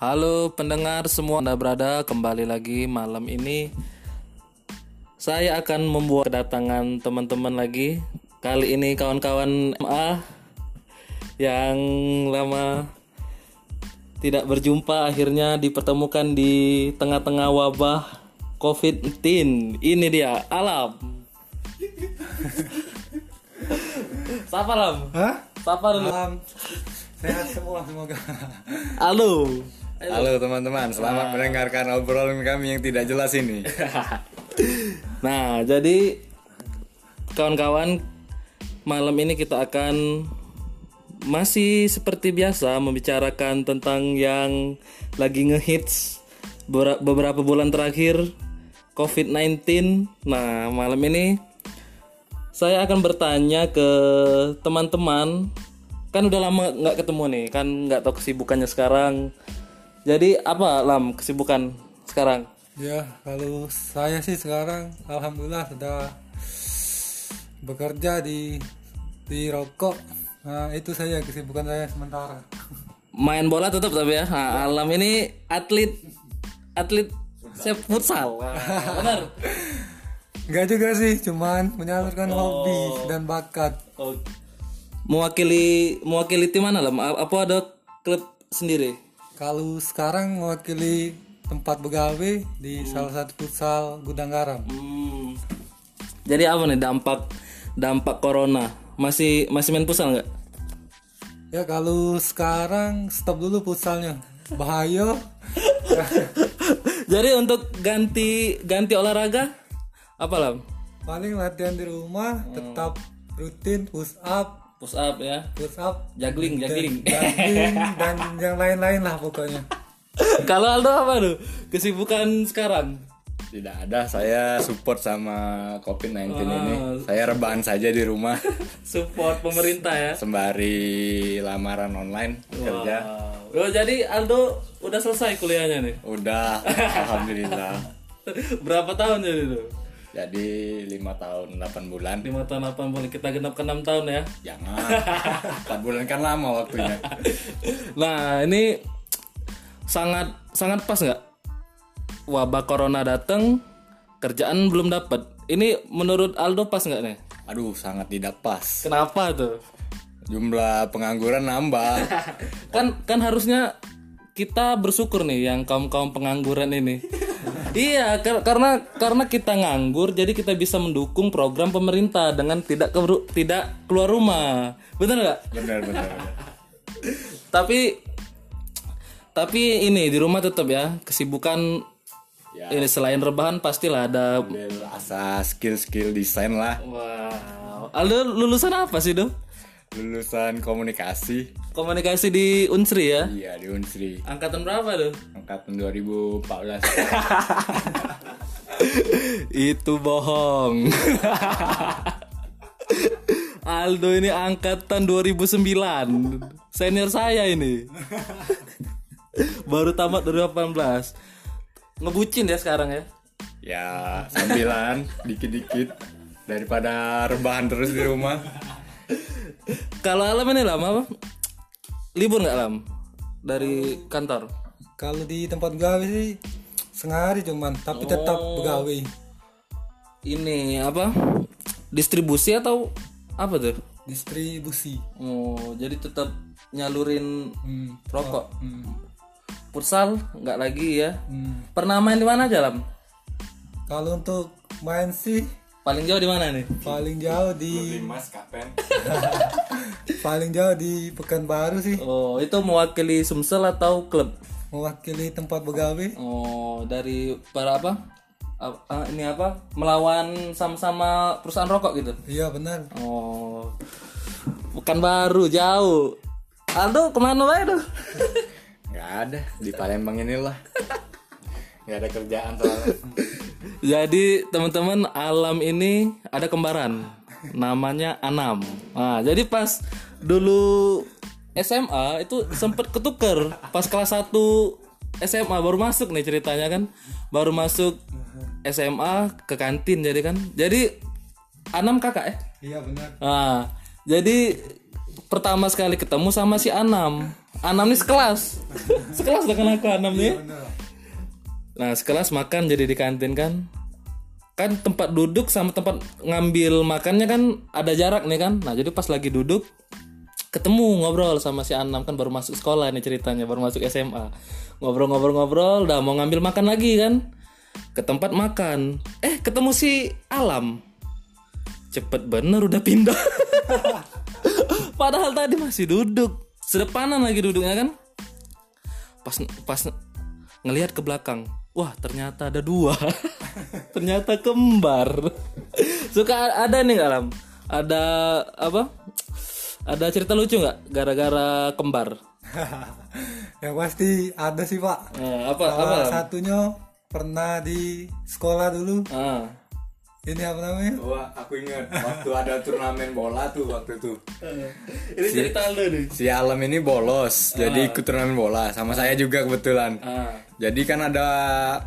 Halo pendengar semua Anda berada kembali lagi malam ini. Saya akan membuat kedatangan teman-teman lagi. Kali ini kawan-kawan MA Yang lama tidak berjumpa akhirnya dipertemukan di tengah-tengah wabah COVID-19. Ini dia Alam. Sapa Lam? Hah? Sapa dulu? Malam sehat semua semoga. Halo Halo teman-teman, selamat mendengarkan obrolan kami yang tidak jelas ini. Nah, jadi kawan-kawan, malam ini kita akan masih seperti biasa membicarakan tentang yang lagi ngehits bera- beberapa bulan terakhir COVID-19. Nah, malam ini saya akan bertanya ke teman-teman. Kan udah lama nggak ketemu nih kan nggak tahu kesibukannya sekarang jadi apa lam kesibukan sekarang? Ya, kalau saya sih sekarang alhamdulillah sudah bekerja di di rokok. Nah, itu saya kesibukan saya sementara. main bola tetap tapi ya? Nah, alam ini atlet atlet saya futsal. Wah, benar. Enggak juga sih, cuman menyalurkan hobi dan bakat. mewakili mewakili tim mana lam? Apa ada klub sendiri Kalau sekarang mewakili tempat begawe di salah satu futsal Gudang Garam. Hmm. jadi apa nih dampak dampak corona masih masih main futsal nggak Ya kalau sekarang stop dulu futsalnya. Bahaya. jadi untuk ganti ganti olahraga apa lam Paling latihan di rumah tetap rutin push up, push up ya push up, juggling juggling jogging dan yang lain-lain lah pokoknya. kalau Aldo apa tuh kesibukan sekarang Tidak ada, saya support sama COVID-19 Ah. ini. Saya rebahan saja di rumah support pemerintah ya sembari lamaran online kerja. Oh, jadi Aldo udah selesai kuliahnya nih. Udah, alhamdulillah. Berapa tahun jadi tuh? Jadi lima tahun 8 bulan. 5 tahun 8 bulan kita genap ke 6 tahun ya. Jangan. 4 bulan kan lama waktunya. Nah, ini sangat sangat pas nggak? Wabah corona datang, kerjaan belum dapat. Ini menurut Aldo pas nggak nih? Aduh, sangat tidak pas. Kenapa tuh? Jumlah pengangguran nambah. Kan kan harusnya kita bersyukur nih yang kaum-kaum pengangguran ini. Iya, kar- karena karena kita nganggur jadi kita bisa mendukung program pemerintah dengan tidak keru- tidak keluar rumah. Benar nggak? Benar, benar, benar. Tapi tapi ini di rumah tetap ya kesibukan Ya. ini selain rebahan pastilah ada Ambil asa skill-skill desain lah. wow Aldo lulusan apa sih do Lulusan komunikasi. Komunikasi di Unsri ya? Iya, di Unsri. angkatan berapa do Angkatan 2014. itu bohong. Aldo ini angkatan 2009 senior saya ini. Baru tamat 2018 ngebucin ya sekarang ya? Ya, sambilan dikit-dikit. Daripada rebahan terus di rumah. kalau alam ini lama apa libur nggak alam dari kantor Kalau di tempat begawe sih sehari cuman, tapi tetap begawe. ini apa distribusi atau apa tuh Distribusi. oh jadi tetap nyalurin Hmm. rokok Hmm. futsal nggak lagi ya Hmm. pernah main di mana aja lam Kalau untuk main sih paling jauh di mana nih paling jauh di Mas Kapen. paling jauh di Pekanbaru sih oh itu mewakili Sumsel atau klub mewakili tempat begawe. oh dari para apa Ah, ah, ini apa melawan sama-sama perusahaan rokok gitu Iya benar. oh bukan baru jauh Aldo ke mana wae tuh Nggak ada di Palembang inilah. Nggak ada kerjaan soalnya. Jadi teman-teman alam ini ada kembaran namanya Anam. Nah, jadi pas dulu SMA itu sempet ketuker pas kelas 1 SMA baru masuk nih ceritanya kan. Baru masuk SMA ke kantin jadi kan. Jadi Anam kakak ya. Iya benar. Nah, jadi pertama sekali ketemu sama si Anam. Anam nih sekelas. sekelas dengan aku Anam nih. Bener. Nah, sekelas makan jadi di kantin kan. Kan tempat duduk sama tempat ngambil makannya kan ada jarak nih kan. Nah, jadi pas lagi duduk ketemu ngobrol sama si Anam kan baru masuk sekolah nih ceritanya, baru masuk SMA. Ngobrol-ngobrol-ngobrol, udah mau ngambil makan lagi kan. Ke tempat makan. Eh, ketemu si Alam. Cepet bener udah pindah. Padahal tadi masih duduk. Sedepanan lagi duduknya kan pas pas ngelihat ke belakang wah ternyata ada dua. Ternyata kembar. Suka ada nih nggak, alam ada apa? Ada cerita lucu nggak gara-gara kembar? Yang pasti ada sih pak. Eh, apa apa salah Lam? satunya pernah di sekolah dulu. Ah. ini apa namanya? Wah, aku ingat. Waktu ada turnamen bola tuh waktu itu. ini cerita lu nih. Si Alam ini bolos, jadi ikut turnamen bola. Sama saya juga kebetulan. ah. Jadi kan ada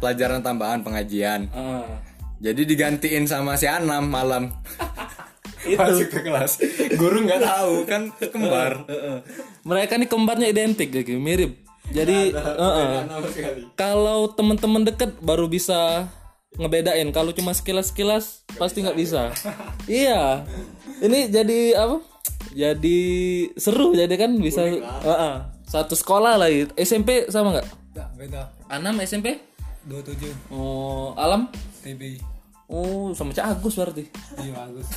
pelajaran tambahan pengajian. Ah. Jadi digantiin sama si Anam malam. Itu. Masuk ke kelas. Guru nggak tahu kan kembar. Heeh. mereka nih kembarnya identik gitu mirip jadi heeh. Anam sekali. kalau teman-teman deket baru bisa ngebedain kalau cuma sekilas-sekilas pasti nggak bisa iya ini jadi apa jadi seru jadi kan bisa Heeh. satu sekolah lagi SMP sama Nggak, beda. Anam SMP 27 oh Alam? TB oh sama Cak Agus berarti. Iya bagus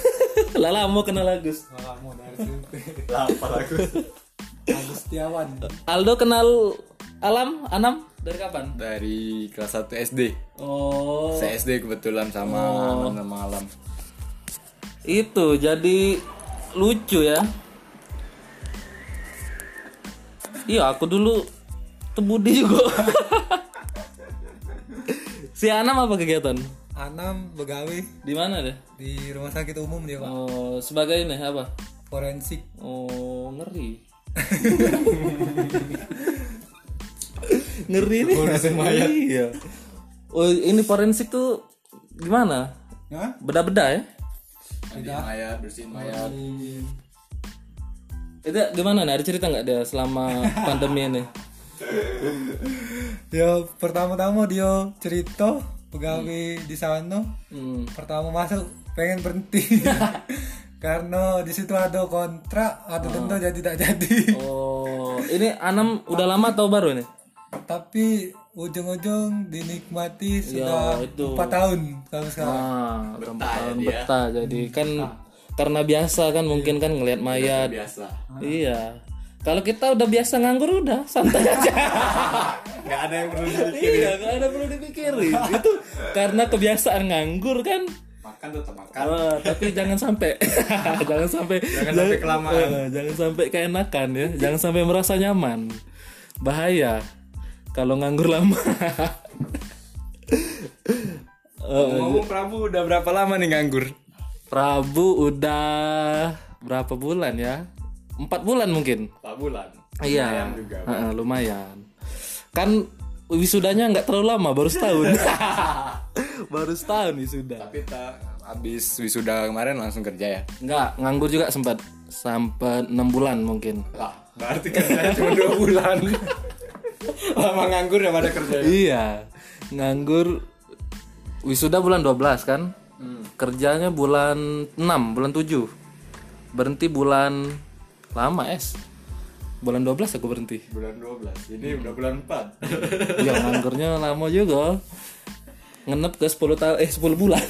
lah lama kenal Agus. Kamu dari SMP Lapar aku. Agus Setiawan. Aldo kenal Alam Anam dari kapan? Dari kelas 1 SD. oh. Saya SD kebetulan sama Anam sama Alam. Itu jadi lucu ya. Iya, aku dulu tebudi juga. si Anam apa kegiatan? Anam begawe Di mana deh? di rumah sakit umum dia pak Oh, sebagai ini apa? forensik Oh, ngeri. ngeri nih. Iya. Oh, ini forensik tuh gimana? Hah? Beda-beda ya? Mandi mayat, bersihin mayat. Itu gimana nih? Ada cerita nggak dia selama pandemi ini? Dia pertama-tama dia cerita pegawai di sana Hmm. pertama masuk pengen berhenti karena di situ ada kontrak ada denda jadi tidak jadi Oh, ini Anam udah lama atau baru nih? tapi ujung-ujung dinikmati sudah itu. empat tahun kalau sekarang Ah, udah empat tahun betah. Jadi kan karena biasa kan mungkin kan ngelihat mayat. Biasa. Iya. Kalau kita udah biasa nganggur udah santai aja. Nggak ada yang perlu iya, gak ada perlu dipikirin. Itu karena kebiasaan nganggur kan. makan tetap makan. Ah, tapi jangan sampai jangan sampai Jangan sampai kelamaan. eh, jangan sampai keenakan ya jangan sampai merasa nyaman bahaya kalau nganggur lama Ngomong Prabu udah berapa lama nih nganggur? Prabu udah berapa bulan ya empat bulan mungkin 4 bulan. iya Lumayan juga. Heeh, lumayan kan wisudanya nggak terlalu lama baru setahun baru setahun wisuda Tapi tak habis wisuda kemarin langsung kerja ya. nggak nganggur juga sempat sampai enam bulan mungkin Lah, berarti kerjanya cuma 2 bulan. Lama nganggur ya pada kerja. Iya, nganggur wisuda bulan 12 kan? Kerjanya bulan 6, bulan 7. Berhenti bulan lama es. Bulan 12 aku berhenti. Bulan 12. Ini udah bulan 4. Iya, nganggurnya lama juga. Ngenep ke 10 tahun eh 10 bulan.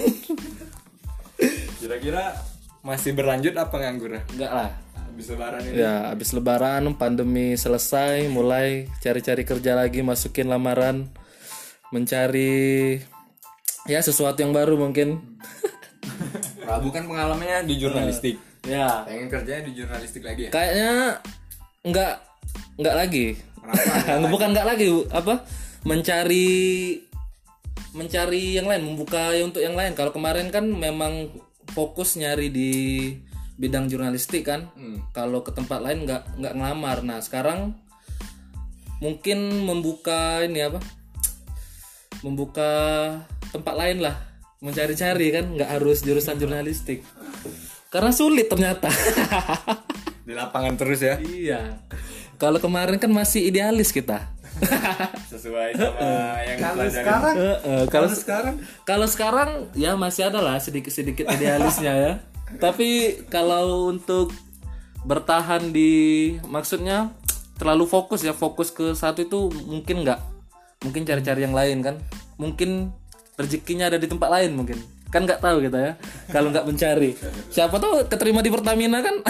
Kira-kira masih berlanjut apa nganggur? Enggak lah. Habis lebaran ini. Ya, habis lebaran pandemi selesai, mulai cari-cari kerja lagi, masukin lamaran, mencari ya sesuatu yang baru mungkin. Prabu kan pengalamannya di jurnalistik. Ya, Pengen kerjanya di jurnalistik lagi ya? kayaknya nggak nggak lagi. Bukan nggak lagi apa? Mencari mencari yang lain membuka untuk yang lain. Kalau kemarin kan memang fokus nyari di bidang jurnalistik kan. Kalau ke tempat lain nggak nggak ngelamar. Nah sekarang mungkin membuka ini apa? Membuka tempat lain lah. Mencari-cari kan nggak harus jurusan jurnalistik karena sulit ternyata. Di lapangan terus ya. Iya. Kalau kemarin kan masih idealis kita. Sesuai sama yang Kalau sekarang, Heeh, kalau kalau sekarang? kalau sekarang ya masih ada lah sedikit-sedikit idealisnya ya. Tapi kalau untuk bertahan di maksudnya terlalu fokus ya fokus ke satu itu mungkin nggak. Mungkin cari-cari yang lain kan. Mungkin rezekinya ada di tempat lain mungkin kan nggak tahu kita ya. Kalau nggak mencari. Siapa tahu keterima di Pertamina kan?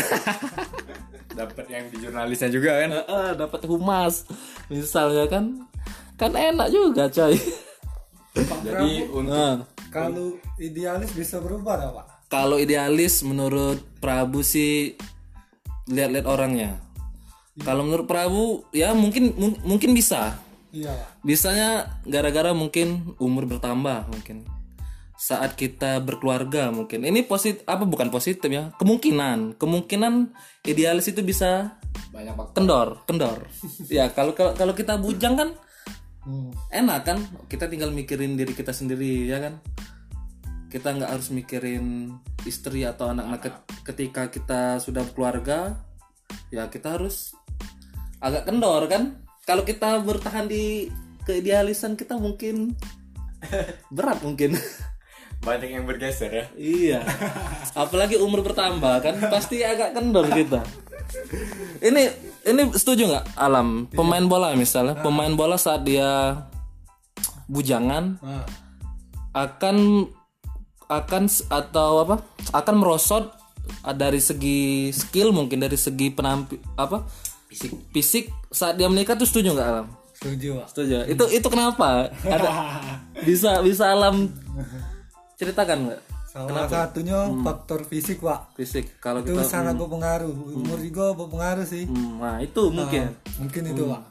Dapat yang di jurnalisnya juga kan. Heeh, dapat humas misalnya kan. Kan enak juga coy. Jadi untuk Nah, kalau idealis bisa berubah dah pak? Kalau idealis menurut Prabu sih lihat-lihat orangnya. Kalau menurut Prabu ya mungkin mung- mungkin bisa. iya pak. Bisanya gara-gara mungkin umur bertambah mungkin. Saat kita berkeluarga mungkin. Ini positif apa bukan positif ya? Kemungkinan, kemungkinan idealis itu bisa banyak kendor, kendor. ya kalau kalau kita bujang kan Hmm. enak kan kita tinggal mikirin diri kita sendiri ya kan kita nggak harus mikirin istri atau anak-anak Ket- ketika kita sudah berkeluarga ya kita harus agak kendor kan kalau kita bertahan di keidealisan kita mungkin berat mungkin Banyak yang bergeser ya. iya. Apalagi umur bertambah kan pasti agak kendor kita. Ini ini setuju nggak alam? Pemain bola misalnya pemain bola saat dia bujangan nah, akan akan atau apa? Akan merosot ah, dari segi skill mungkin dari segi penampil apa? Fisik. Fisik. Saat dia menikah tuh setuju nggak alam? Setuju pak setuju. Itu itu kenapa? Ada bisa bisa alam ceritakan nggak? Salah satunya Hmm. faktor fisik pak. Fisik. Kalau itu kita sangat berpengaruh. Umur juga berpengaruh sih. Hmm, nah itu mungkin. mungkin itu pak.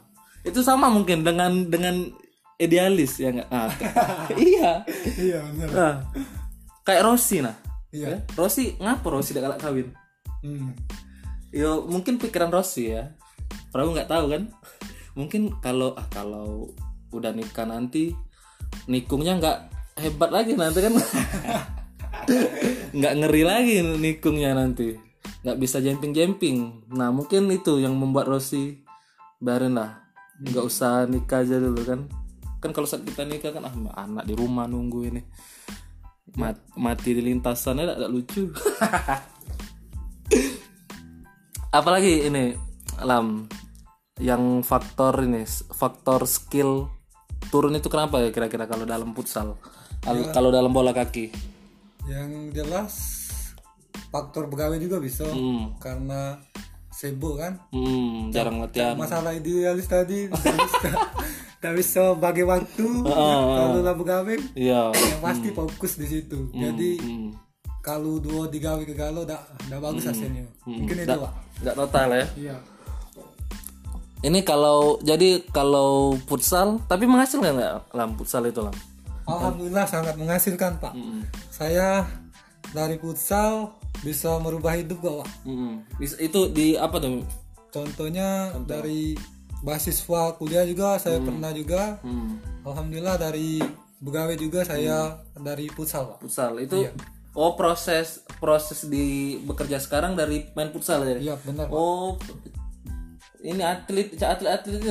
Itu sama mungkin dengan dengan idealis ya nggak? Ah, iya. Iya benar. Nah, kayak Rossi nah. Iya. Ya, Rossi ngapa Rossi tidak galak kawin? Hmm. Yo mungkin pikiran Rossi ya. Prabu nggak tahu kan? Mungkin kalau ah kalau udah nikah nanti nikungnya nggak hebat lagi nanti kan. Nggak ngeri lagi nikungnya nanti. Nggak bisa jemping jemping nah mungkin itu yang membuat Rossi biarin lah. Nggak usah nikah aja dulu kan. Kan kalau saat kita nikah kan ah anak di rumah nunggu ini. Mat- mati di lintasannya tidak lucu. Apalagi ini lam yang faktor ini faktor skill turun itu kenapa ya kira-kira kalau dalam futsal Al- kalau dalam bola kaki? Yang jelas faktor pegawai juga bisa. Hmm. karena sibuk kan? Hmm, jarang latihan. masalah idealis tadi tak bisa bagi waktu kalau lah pegawai iya. yang pasti fokus di situ. Jadi hmm. kalau dua digawe ke galau dak dak bagus hasilnya. mungkin itu pak. nggak total ya? Iya. Ini kalau jadi kalau futsal tapi menghasilkan nggak lam futsal itu lam alhamdulillah sangat menghasilkan pak. Saya dari futsal bisa merubah hidup gak pak. Hmm. Bisa- itu di apa tuh? Contohnya dari mahasiswa kuliah juga saya pernah juga. Hmm. alhamdulillah dari pegawai juga saya dari futsal pak. Futsal itu oh proses proses di bekerja sekarang dari main futsal ya? Iya benar Pak. oh ini atlet atlet atlet itu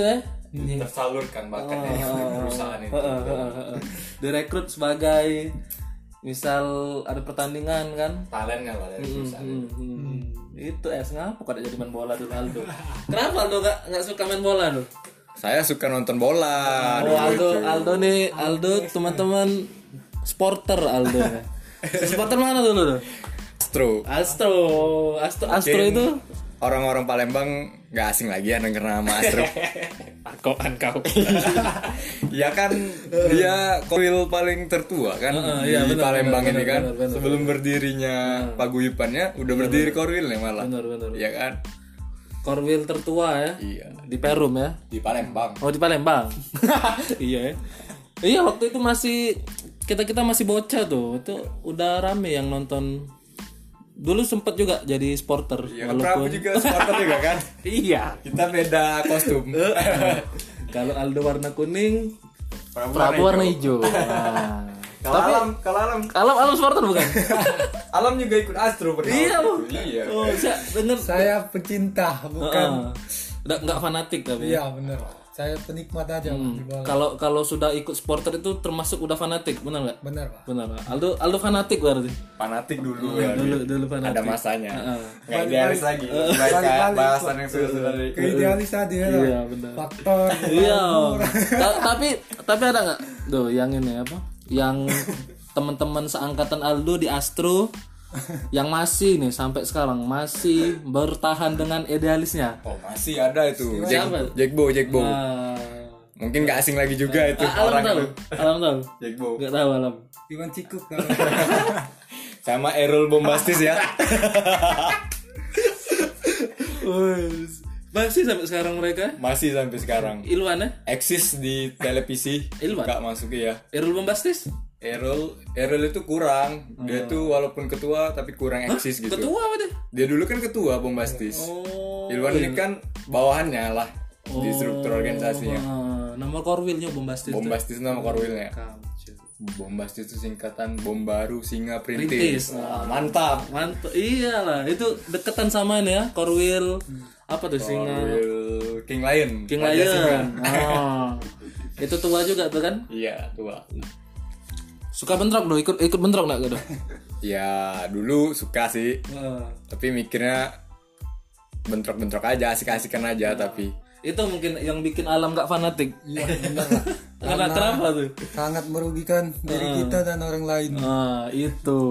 ya Tersalurkan bakatnya perusahaan itu. Heeh, heeh, heeh. direkrut sebagai misal ada pertandingan kan Talentnya lah dari perusahaan. Hmm, hmm. itu es ngapa kok ada jadi main bola dulu Aldo kenapa Aldo gak, gak suka main bola tuh Saya suka nonton bola. oh Aldo Aldo nih Aldo teman-teman sporter Aldo ya. supporter mana dulu tuh Astro. Astro Astro Astro itu Orang-orang Palembang nggak asing lagi ya denger nama Astro. Arkoan kau. Ya kan dia korwil paling tertua kan iya, di benar, Palembang benar, ini kan. benar, benar, Sebelum berdirinya paguyubannya udah berdiri korwilnya malah. benar benar. Iya kan? Korwil tertua ya? Iya. di Perum ya? Di Palembang. oh di Palembang. Iya ya. Iya waktu itu masih kita kita masih bocah tuh. Itu udah rame yang nonton dulu sempet juga jadi sporter Ya Prabu juga supporter juga kan. iya Kita beda kostum. kalau Aldo warna kuning Prabu Prabu warna hijau nah, Kalau alam, kalau alam, Alam alam supporter bukan? alam juga ikut Astro pernah. iya, waktu Bu. Iya. Oh, saya denger. Saya pecinta, bukan. Heeh. Nggak, nggak fanatik tapi. Iya bener. Saya penikmat aja bola. Kalau kalau sudah ikut supporter itu termasuk udah fanatik, benar nggak? Bener pak. Benar. Pak. Aldo Aldo fanatik berarti. Fanatik dulu ya. Dulu dulu fanatik. Ada masanya. Heeh. Nggak idealis lagi. Kayak bahasan yang sudah sudah. Ke idealis tadi ya. Iya, benar. Faktor. Iya. Ta- tapi tapi ada nggak? Tuh yang ini apa? Yang teman-teman seangkatan Aldo di Astro yang masih nih sampai sekarang masih bertahan dengan idealisnya. Oh masih ada itu. Jack, Jackbo, Jackbo. Nah, Mungkin nggak asing lagi juga itu alam orang tahu, itu. alam tahu, Jackbo. nggak tahu alam. Iwan Cikuk tahu. Sama Errol Bombastis ya. Wes. Masih sampai sekarang mereka? Masih sampai sekarang. Ilwan ya? Eksis di televisi. Ilman. Nggak masuk ya. Irul Bombastis? Errol, Errol itu kurang. Dia tuh walaupun ketua tapi kurang eksis gitu. Ketua apa deh? Dia dulu kan ketua Bombastis. Oh. Ilwan ini kan bawahannya lah di struktur organisasinya. Ah, nama korwilnya Bombastis. tuh. Bombastis nama korwilnya. Bombastis itu singkatan bom baru singa Perintis. perintis. Wah, mantap. Mantap. Iyalah, itu deketan sama ini ya, Korwil. Apa tuh singa? Korwil King Lion. King Singa. Lion. Ah. Itu tua juga tuh kan? Iya, tua. Suka bentrok loh, ikut ikut bentrok enggak gitu? Ya, dulu suka sih. Tapi mikirnya bentrok-bentrok aja, asik-asikan aja tapi itu mungkin yang bikin alam gak fanatik. Iya. Karena kenapa tuh? Sangat merugikan diri kita dan orang lain. Ah, itu.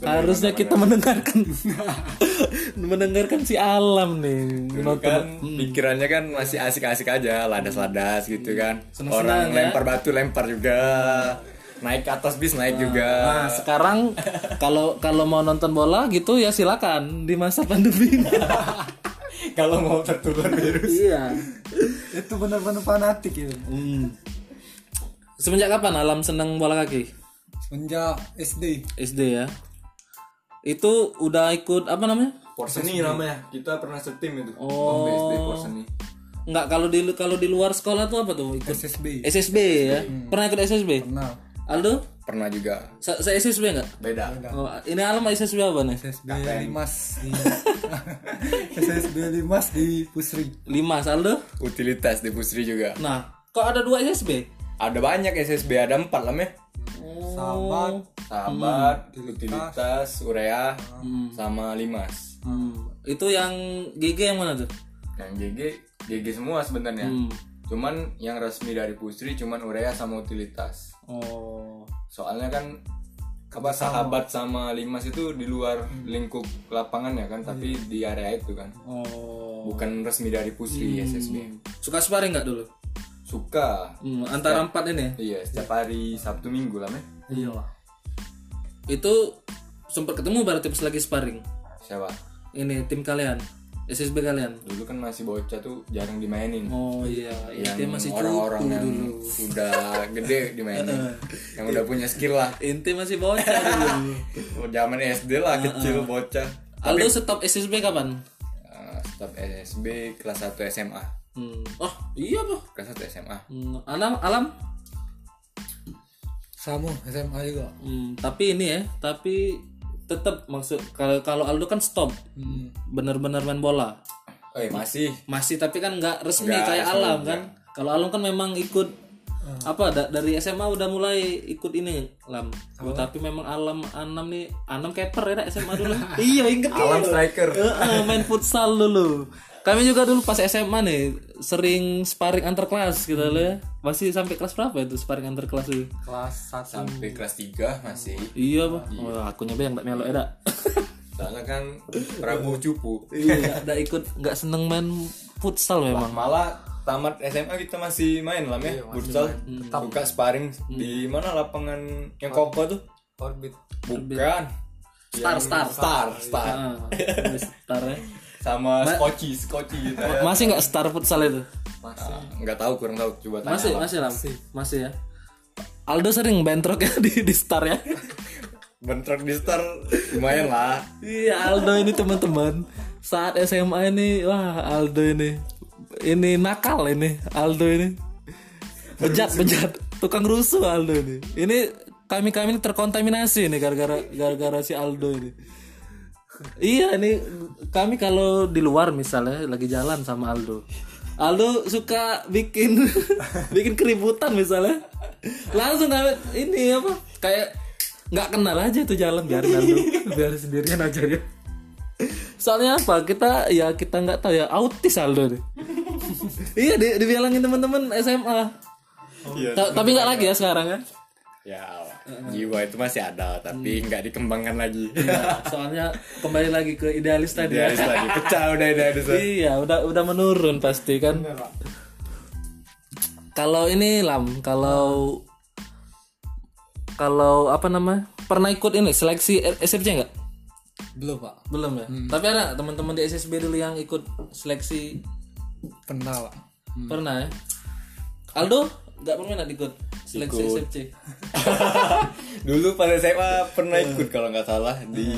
Harusnya kita mendengarkan mendengarkan si alam nih. dulu kan pikirannya kan masih asik-asik aja, ladas-ladas gitu kan. Seneng-seneng Orang ya. lempar batu lempar juga. Naik ke atas bis naik juga. Nah, sekarang kalau kalau mau nonton bola gitu ya silakan di masa pandemi. Kalau mau tertular virus. iya. Itu benar-benar fanatik itu. Hmm. Semenjak kapan alam senang bola kaki? Semenjak SD. SD ya. Itu udah ikut apa namanya? Porseni namanya. Kita pernah setim itu. Oh. SD Porseni. Enggak kalau di kalau di luar sekolah tuh apa tuh? Ikut SSB. SSB ya. Pernah ikut SSB? Nah, Aldo? Pernah juga. Saya se SSB enggak? Beda. Oh, ini alam SSB apa nih? SSB Limas di SSB Limas di Pusri. Lima Aldo? Utilitas di Pusri juga. Nah, kok ada dua SSB? Ada banyak SSB, ada empat lah meh. Sahabat. Sahabat, utilitas, urea, sama limas. Hmm. Itu yang GG yang mana tuh? Yang GG, GG semua sebenarnya. Hmm. Cuman yang resmi dari Pusri cuman urea sama utilitas. Oh. Soalnya kan apa sahabat sama limas itu di luar lingkup lapangan ya kan, tapi di area itu kan. Oh. Bukan resmi dari Pusri SSB. Suka sparring nggak dulu? Suka. Hmm, antara empat ini. Iya, setiap hari Sabtu Minggu lah meh. Iya. Itu sempat ketemu berarti pas lagi sparring. Siapa? Ini tim kalian, SSB kalian. Dulu kan masih bocah tuh jarang dimainin. Oh iya, yang inti masih orang-orang yang dulu. udah gede dimainin yang udah punya skill lah Inti masih bocah dulu. Oh, zaman SD lah kecil bocah Aldo stop SSB kapan? Uh, stop SSB kelas 1 SMA Hmm. Oh iya pak. kelas 1 SMA Hmm. Alam, alam. Samu SMA juga. Hmm, tapi ini ya, tapi tetap maksud kalau kalau Aldo kan stop, Hmm. benar-benar main bola. eh masih Masih tapi kan nggak resmi Nggak kayak resmi, Alam kan. Kalau Alam kan memang ikut apa da- dari SMA udah mulai ikut ini Lam. Oh, tapi memang Alam Anam nih Anam keper ya SMA dulu. iya inget ya. alam striker Heeh, main futsal dulu. Kami juga dulu pas SMA nih sering sparring antar kelas gitu loh ya. Masih sampai kelas berapa itu sparring antar kelas itu? Kelas 1 sampai kelas 3 masih. Iya, Pak. Oh, aku nyoba yang tak melok ya, soalnya kan Prabu cupu iya, nggak ikut nggak seneng main futsal memang. malah tamat SMA kita masih main lah ya futsal buka sparring di mana lapangan yang kokoh tuh? Orbit. bukan. Star, Yang star. star star Ah, ini star ya. Sama skoci skoci gitu ya Masih nggak star futsal itu? Ah, nggak tahu kurang tahu coba tanya Masih, lah. masih lah. Masih ya. Aldo sering bentrok ya di, di star ya. bentrok di star lumayan lah Iya Aldo ini teman-teman saat SMA ini wah Aldo ini ini nakal ini Aldo ini bejat bejat tukang rusuh Aldo ini ini kami kami ini terkontaminasi nih gara-gara gara-gara si Aldo ini. Iya nih kami kalau di luar misalnya lagi jalan sama Aldo. Aldo suka bikin bikin keributan misalnya. Langsung kami ini apa kayak nggak kenal aja tuh jalan biarin Aldo biar sendirian aja dia. Soalnya apa kita ya kita nggak tahu ya autis Aldo nih. iya di, dibilangin teman-teman SMA. Iya. Ta- tapi nggak lagi ya sekarang kan? Ya, jiwa itu masih ada, tapi nggak dikembangkan lagi. Ya, soalnya kembali lagi ke idealis tadi ya. Idealis lagi, pecah udah idealis. Iya, udah udah menurun pasti kan. Kalau ini lam, kalau kalau apa nama? Pernah ikut ini seleksi SFC nggak? belum pak Belum ya. Tapi ada teman-teman di SSB dulu yang ikut seleksi pernah pak pernah ya? Aldo nggak pernah nggak ikut seleksi. SFC? Dulu pada SMA pernah ikut kalau nggak salah di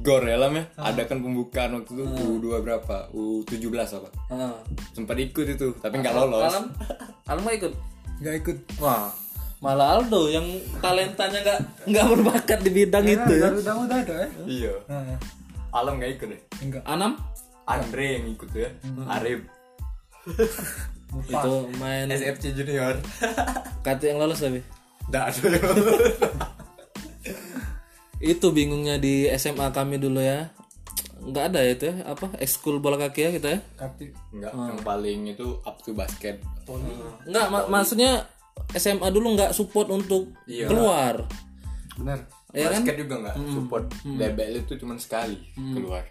GOR ya Lam ya. Ada kan pembukaan waktu itu U2 berapa? U17 apa? Heeh. Sempat ikut itu, tapi nggak lolos. Alam, Alam mau ikut? nggak ikut Wah, malah Aldo yang talentanya nggak nggak berbakat di bidang itu ya. udah udah ada ya Iya. Nah, Alam nggak ikut deh. enggak Anam Andre yang ikut ya. Arif. itu main SFC Junior. kartu yang lolos tapi? Nggak ada. itu bingungnya di SMA kami dulu ya. Nggak ada ya itu ya apa ekskul bola kaki ya kita ya? Kartu Enggak, yang paling itu up to basket. nggak ma- maksudnya SMA dulu nggak support untuk Iya. keluar. Benar. Ya kan? Basket juga nggak support. Debel itu cuma sekali keluar.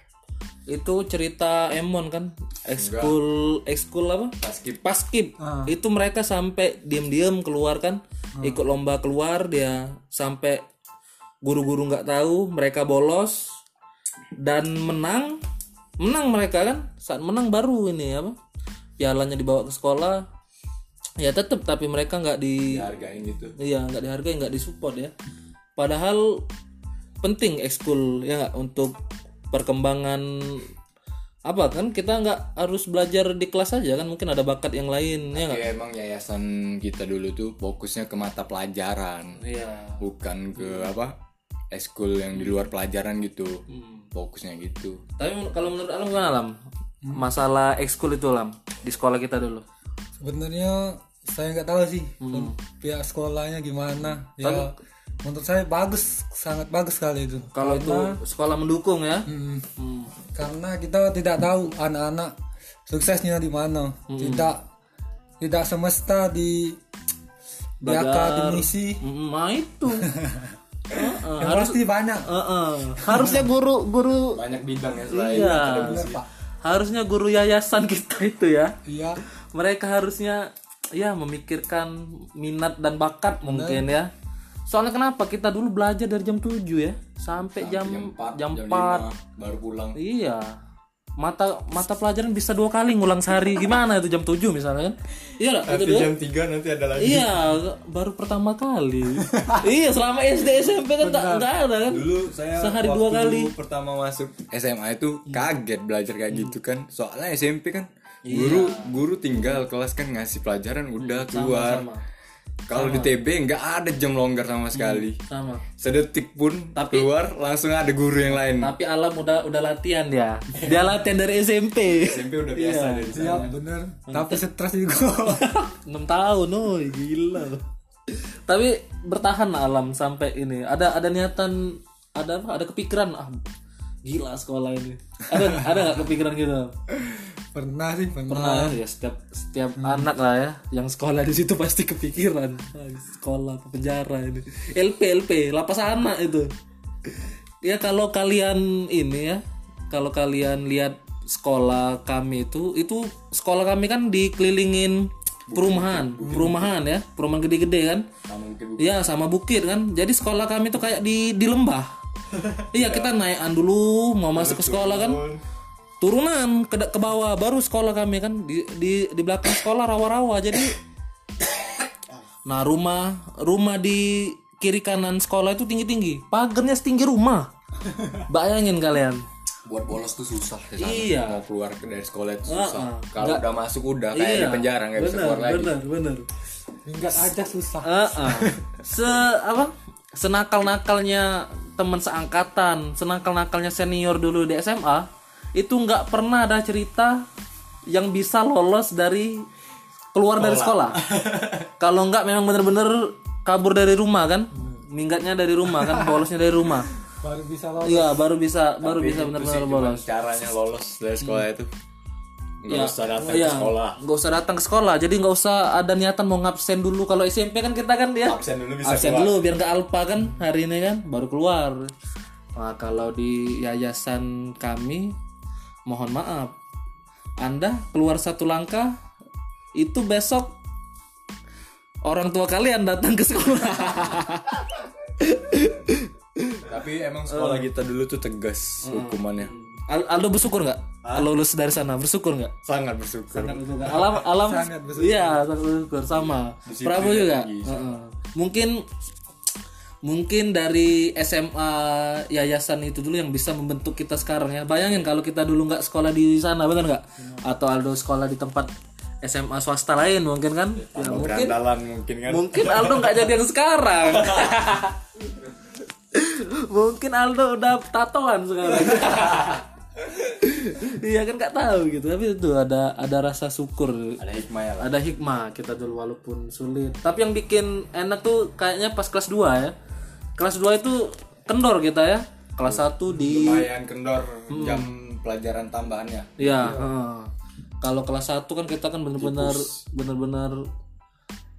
Itu cerita Emon kan? Ekskul ekskul apa? Basket paskib itu mereka sampai diam-diam keluar kan? Ikut lomba keluar dia sampai guru-guru nggak tahu mereka bolos. Dan menang menang mereka kan? Saat menang baru ini apa? Pialanya dibawa ke sekolah. Ya tetap tapi mereka nggak di dihargain gitu. iya nggak dihargai nggak disupport ya. Padahal penting ekskul ya nggak? Untuk perkembangan apa kan kita nggak harus belajar di kelas aja kan mungkin ada bakat yang lain ya nggak Ya emang yayasan kita dulu tuh fokusnya ke mata pelajaran, iya bukan ke apa eskul yang di luar pelajaran gitu. Hmm. Fokusnya gitu. tapi kalau menurut alam gimana alam masalah ekskul itu alam di sekolah kita dulu sebenarnya saya nggak tahu sih pihak sekolahnya gimana ya menurut saya bagus sangat bagus sekali itu. Kalau itu sekolah mendukung ya? Hmm, Hmm. karena kita tidak tahu anak-anak suksesnya di mana. Tidak tidak semesta di di Belajar. akademisi Mm, nah itu. Heeh. yang pasti banyak. Heeh. harusnya guru guru Banyak bidang ya selain Iya. harusnya guru yayasan kita itu ya. Iya. Mereka harusnya ya memikirkan minat dan bakat mungkin ya soalnya kenapa? Kita dulu belajar dari jam 7 ya. Sampai jam jam 4, jam jam 4 5 baru pulang. iya. Mata mata pelajaran bisa dua kali ngulang sehari. Gimana itu jam 7 misalnya kan? Iya lah itu Nanti jam 3 nanti ada lagi. iya baru pertama kali. Iya selama SD SMP kan tak nggak ada kan? Dulu saya Sehari waktu dua kali. pertama masuk SMA itu kaget belajar kayak gitu kan. Soalnya SMP kan guru guru tinggal kelas kan ngasih pelajaran udah keluar. sama. Kalau di TB nggak ada jam longgar sama sekali. sama. Sedetik pun Tapi- keluar langsung ada guru yang lain. tapi alam udah udah latihan dia dia latihan dari SMP SMP udah biasa dari sana. iya benar tapi stres juga. 6 tahun oh gila. Tapi bertahan alam sampai ini. Ada ada niatan ada apa? Ada kepikiran ah gila sekolah ini. Ada ada nggak kepikiran gitu? Pernah sih pernah, pernah ya Ya, setiap setiap anak lah ya yang sekolah di situ pasti kepikiran. Ah, sekolah apa penjara ini? LP LP lapas anak itu. Ya kalau kalian ini ya kalau kalian lihat sekolah kami itu itu sekolah kami kan dikelilingin perumahan perumahan ya perumahan gede-gede kan? Sama Iya sama bukit kan. Jadi sekolah kami tuh kayak di di lembah. iya kita naikkan dulu mau masuk ke sekolah kan. Turunan ke ke bawah baru sekolah kami kan di di di belakang sekolah rawa-rawa. Jadi Nah, rumah rumah di kiri kanan sekolah itu tinggi-tinggi. Pagarnya setinggi rumah. Bayangin kalian. buat bolos tuh susah di sana. Iya. Mau keluar ke dari sekolah itu Ah, susah. ah. Kalau udah masuk udah kayak di penjara nggak bisa bener, keluar lagi. bener, bener. minggat aja susah Ah, ah. Se apa? senakal-nakalnya teman seangkatan, senakal-nakalnya senior dulu di SMA, itu nggak pernah ada cerita yang bisa lolos dari keluar dari sekolah. Kalau nggak memang bener-bener kabur dari rumah kan, minggatnya dari rumah kan, bolosnya dari rumah. baru bisa lolos Iya, baru bisa baru Tapi bisa itu benar-benar bolos. caranya lolos dari sekolah itu nggak Ya, usah datang iya, ke sekolah nggak usah datang ke sekolah. Jadi nggak usah ada niatan mau ngabsen dulu. Kalau SMP kan kita kan ya absen dulu bisa absen keluar. dulu biar nggak alpa kan hari ini kan baru keluar. Nah kalau di yayasan kami mohon maaf, anda keluar satu langkah itu besok orang tua kalian datang ke sekolah. tapi emang sekolah kita dulu tuh tegas hukumannya Aldo bersyukur nggak? Lulus dari sana bersyukur nggak? sangat bersyukur. Alam alam Sangat bersyukur. iya sangat bersyukur. Sama. Disiplin Prabu juga? tinggi. Heeh. mungkin mungkin dari SMA yayasan itu dulu yang bisa membentuk kita sekarang ya. Bayangin kalau kita dulu nggak sekolah di sana benar nggak? Atau Aldo sekolah di tempat SMA swasta lain mungkin kan? Ya, mungkin berandalan mungkin kan? mungkin Aldo nggak jadi yang sekarang. Mungkin Aldo udah tatoan sekarang iya kan nggak tahu gitu. Tapi itu ada ada rasa syukur. Ada hikmah ya lah. Ada hikmah kita dulu walaupun sulit. Tapi yang bikin enak tuh kayaknya pas kelas 2 ya. Kelas 2 itu kendor kita ya. Kelas 1 di lumayan kendor Hmm. jam pelajaran tambahannya. Ya heeh. kalau kelas 1 kan kita kan bener-bener bener-bener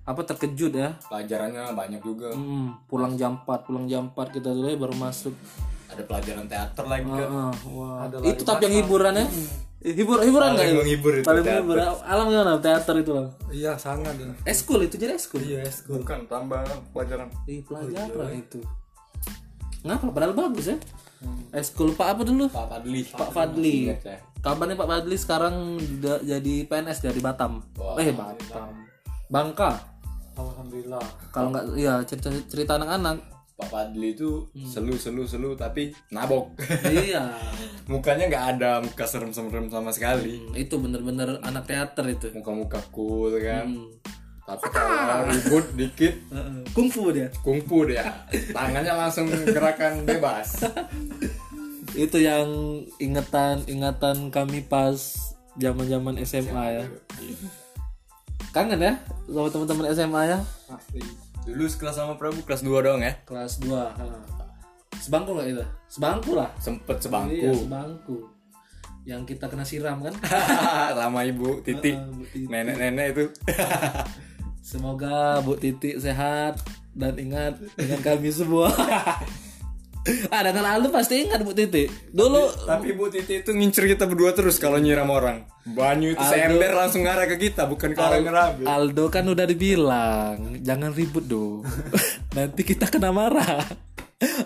apa terkejut ya. Pelajarannya banyak juga. Hmm, pulang jam 4 pulang jam 4 kita dulu ya baru masuk ada pelajaran teater lagi kan. Heeh, wah. itu tapi yang hiburan ya hibur hiburan nggak paling itu? menghibur itu paling menghibur. Alam gimana? Teater itu loh iya sangat. Ya eskul itu jadi eskul? Iya school bukan tambahan pelajaran. Ih, pelajaran itu. Ngapa? Padahal bagus ya? Eskul pak apa dulu? Pak Fadli. Pak Fadli. Saya. kabarnya Pak Fadli sekarang jadi PNS dari Batam. Eh Batam. Bangka? Alhamdulillah. Kalau nggak iya cerita cerita anak-anak Pak Fadli itu Hmm. selu selu selu tapi nabok. Iya. Mukanya nggak ada muka serem serem sama sekali. Itu bener-bener anak teater itu. Muka muka cool kan. Hmm. tapi kalau ribut dikit kungfu dia. kungfu dia. Tangannya langsung gerakan bebas. Itu yang ingatan ingatan kami pas zaman zaman SMA ya. Kangen ya sama teman-teman SMA ya? Pasti dulu sekelas sama Prabu kelas 2 doang ya? Kelas 2 sebangku nggak itu? Sebangku lah. Sempet iya sebangku. Sebangku yang kita kena siram kan? Sama ibu Titi. Bu Titi. nenek-nenek itu. Semoga Bu Titi sehat dan ingat dengan kami semua ah dengan Aldo pasti ingat Bu Titi. Dulu tapi Bu Titi itu ngincer kita berdua terus kalau nyiram orang. Banyu itu seember langsung ngarah ke kita bukan ke orang ngerabi Aldo kan udah dibilang jangan ribut dong. Nanti kita kena marah.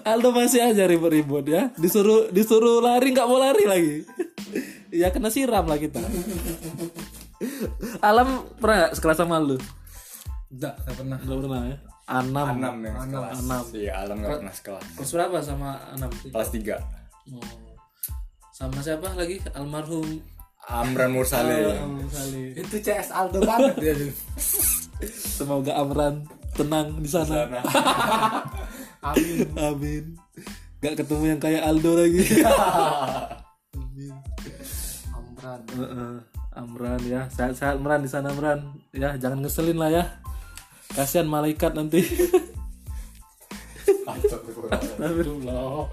Aldo masih aja ribut-ribut ya. Disuruh disuruh lari nggak mau lari lagi. Ya kena siram lah kita. Alam pernah nggak sekelas sama lu enggak enggak pernah. Nggak pernah ya Anam enam yang sekelas Enam. iya alam nggak pernah sekelas kelas berapa sama Anam kelas tiga Oh. sama siapa lagi almarhum Amran Mursale Almarhum Salih. itu CS Aldo banget dia semoga Amran tenang di sana Sana. amin Amin. Gak ketemu yang kayak Aldo lagi. Amin. Amran Heeh. Amran ya, sehat-sehat Amran di sana Amran. Ya, jangan ngeselin lah ya. Kasihan malaikat nanti. Astagfirullah.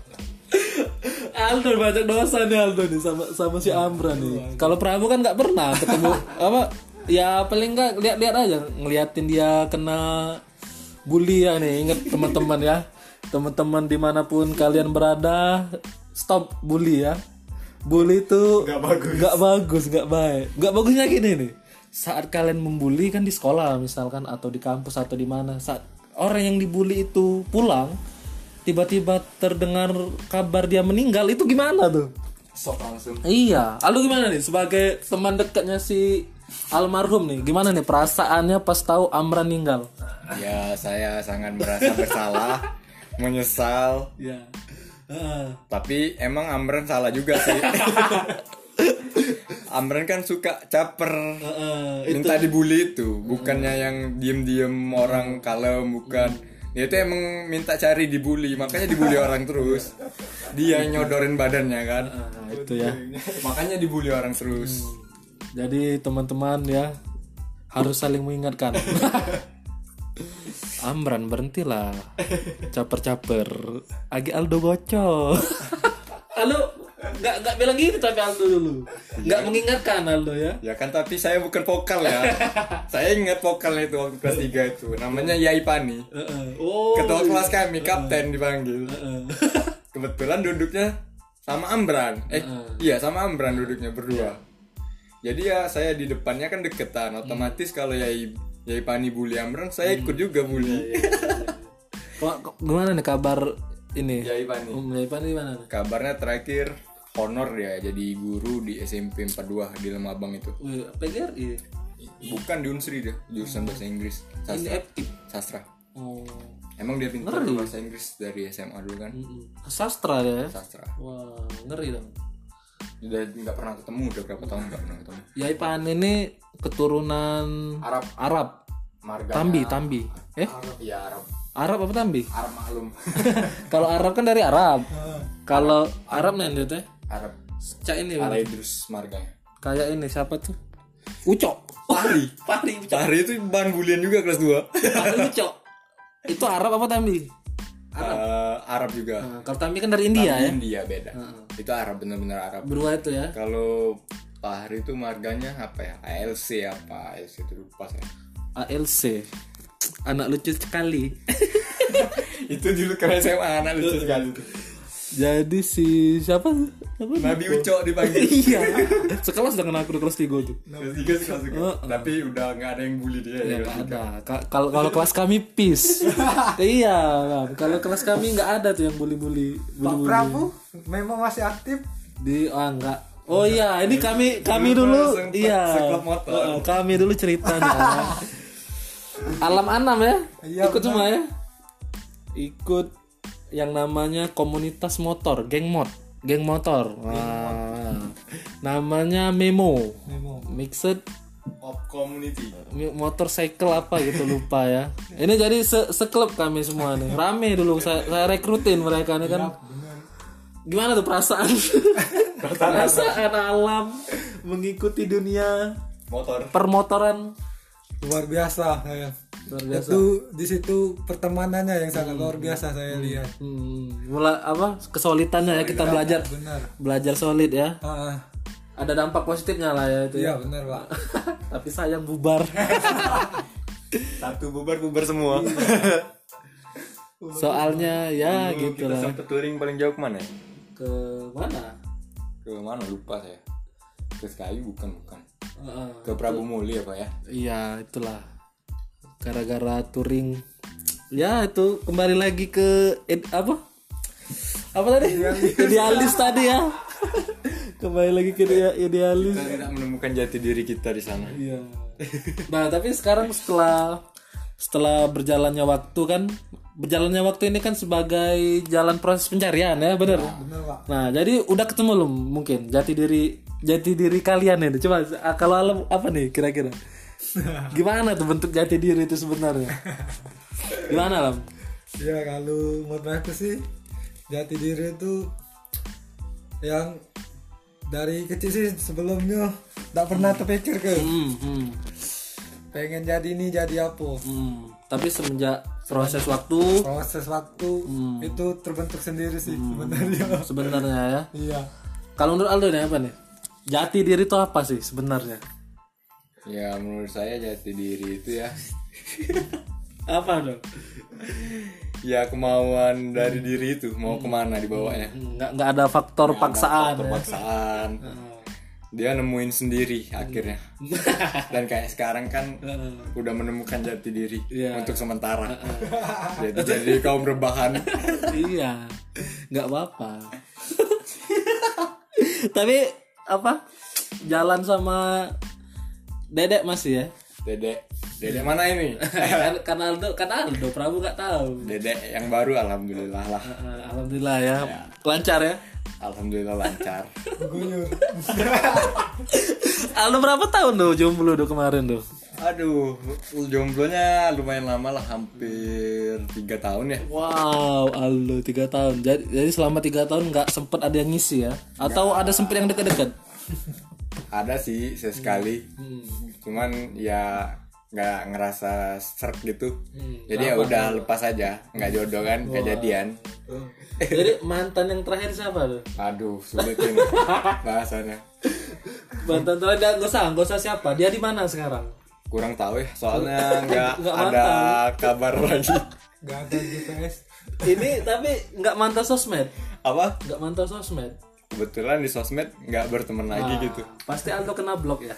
Aldo banyak dosa nih Aldo nih sama sama si Amran nih. Kalau Prabu kan nggak pernah ketemu apa ya paling nggak lihat-lihat aja ngeliatin dia kena bully ya nih inget teman-teman ya teman-teman di mana pun kalian berada stop bully ya bully itu Nggak bagus. nggak bagus nggak baik nggak bagusnya gini nih saat kalian membuli kan di sekolah misalkan atau di kampus atau di mana saat orang yang dibully itu pulang tiba-tiba terdengar kabar dia meninggal itu gimana tuh? Sok langsung. Iya. Lalu gimana nih sebagai teman dekatnya si almarhum nih gimana nih perasaannya pas tahu Amran meninggal? Ya saya sangat merasa bersalah menyesal. Ya Heeh. tapi emang Amran salah juga sih Amran kan suka caper. Heeh. minta dibully itu bukannya yang diem-diem orang kalem bukan. Dia tuh emang minta cari dibully makanya dibully orang terus. Dia nyodorin badannya kan. Nah, itu ya. makanya dibully orang terus. Jadi teman-teman ya harus saling mengingatkan. Amran berhentilah. Caper-caper. Agi Aldo bocor Aldo nggak nggak bilang gitu tapi Aldo dulu. Nggak mengingatkan Aldo ya. Ya kan tapi saya bukan vokal ya. Saya ingat vokalnya itu waktu kelas 3 itu. Namanya Yai Pani. Oh. Ketua kelas kami kapten dipanggil. Kebetulan duduknya sama Ambran eh iya sama Ambran duduknya berdua. Jadi ya saya di depannya kan deketan. Otomatis kalau Yai Yai Pani bully Ambran saya ikut juga bully. Kok- kok- gimana nih kabar ini? Yai Pani. Om Yaipan ini gimana kabarnya terakhir honor ya jadi guru di SMP 42 di Lemabang itu. Wih, PGRI bukan di Unsri dia jurusan bahasa Inggris sastra. Sastra. Oh. Emang dia pintar bahasa Inggris dari SMA dulu kan? Sastra ya? Sastra. Wah ngeri dong. Udah nggak pernah ketemu udah berapa tahun nggak pernah ketemu. Yaipan ini keturunan Arab. Arab. Marga. Tambi Tambi. Eh? Iya Arab. Arab apa Tambi? Arab maklum. Kalau Arab kan dari Arab. Kalau Arab nih dia teh Arab. Cak ini Ala Idrus marganya. Kayak ini siapa tuh? Ucok. Pari Pari Ucok. Pari itu bahan bulian juga kelas 2 Pari Ucok. Itu Arab apa Tambi? Eh, Arab juga. Nah, kalau Tambi kan dari India ya. India beda. Itu Arab bener-bener Arab. Berdua itu ya. Kalau Pahri itu marganya apa ya? ALC apa? ALC itu lupa saya. ALC anak lucu sekali. Itu dulu ke SMA anak lucu sekali jadi si siapa? Siapa? Nabi Uco dipanggil. Iya. Sekelas dengan aku di kelas 3 tuh. Kelas tiga sih kelas tiga. tapi udah nggak ada yang bully dia ya, ya. nggak ada. Ka- kalau kalau kelas kami peace. Iya Bang. kalau kelas kami nggak ada tuh yang bully-bully Pak Prabu memang masih aktif? Di oh enggak oh iya ini kami kami dulu iya. Oh, kami dulu ceritanya alam anam ya? Iya, ikut semua ya? Ikut yang namanya komunitas motor geng mod geng motor. Wah. namanya memo. Memo. mixed Pop community. Motorcycle apa gitu lupa ya. Ini jadi se seklub kami semua nih. Rame dulu saya, saya rekrutin mereka nih kan. Gimana tuh perasaan? Perasaan alam mengikuti dunia motor. permotoran. Luar biasa saya luar biasa. Itu di situ pertemanannya yang sangat luar biasa saya lihat. hmm, mulai apa kesulitannya ya kita belajar. benar. Belajar solid ya. Ah. ada dampak positifnya lah ya itu ya. Iya benar pak. Tapi sayang bubar. Satu bubar bubar semua. Soalnya ya Dulu gitu kita lah. sempet touring paling jauh ke mana ya? Ke mana? Ke mana? Lupa saya. Ke Sekayu bukan bukan. Heeh. ke Prabu Muli apa ya? Iya itulah gara-gara touring. Ya itu kembali lagi ke ed- apa? Apa tadi? Idealis. Tadi ya. Kembali lagi ke idea- idealis. Kita tidak menemukan jati diri kita di sana. Iya. Nah tapi sekarang setelah setelah berjalannya waktu kan berjalannya waktu ini kan sebagai jalan proses pencarian ya bener? Benar pak. Nah jadi udah ketemu belum mungkin jati diri jati diri kalian ini? Coba ah, kalau alam apa nih kira-kira gimana tuh bentuk jati diri itu sebenarnya? Gimana alam ya kalau menurut aku sih jati diri itu yang dari kecil sih sebelumnya tidak pernah terpikir ke. Hmm, hmm, pengen jadi ini jadi apa? Hmm. tapi semenjak proses waktu proses waktu itu terbentuk sendiri sih sebenarnya. sebenarnya ya. Iya. Kalau menurut Aldo nih apa nih? Jati diri itu apa sih sebenarnya ya menurut saya jati diri itu ya. Apa dong? Ya kemauan dari diri itu mau ke mana dibawanya? Nggak nggak ada faktor paksaan ya. terpaksaan dia nemuin sendiri akhirnya. Dan kayak sekarang kan udah menemukan jati diri Iya. untuk sementara. Jadi jadi kaum rebahan. Iya. Nggak apa-apa. Tapi apa? Jalan sama dedek masih ya? Dedek. Dedek mana ini? Kan kan Aldo kan Aldo Prabu nggak tahu. Dedek yang baru alhamdulillah lah. Eh, alhamdulillah ya. Lancar ya? Alhamdulillah lancar. Guyur. Aldo berapa tahun tuh jomblo tuh kemarin tuh? Aduh, jomblonya lumayan lama lah, hampir tiga tahun ya. Wow, Aldo tiga tahun. Jadi, jadi selama tiga tahun nggak sempet ada yang ngisi ya? Atau ada sempet yang deket-deket? Ada sih sesekali, cuman ya nggak ngerasa serk gitu. Jadi ya udah lepas aja, nggak jodoh kan, kejadian. jadi mantan yang terakhir siapa tuh? Aduh, sulit ini bahasanya. Mantan terakhir nggak usah, nggak usah siapa. Dia di mana sekarang? Kurang tahu ya, soalnya nggak Nggak ada kabar lagi. Gak ada GPS. Ini tapi nggak mantan sosmed, Apa? nggak mantan sosmed. Kebetulan di sosmed nggak berteman lagi gitu. Pasti Aldo kena blok ya?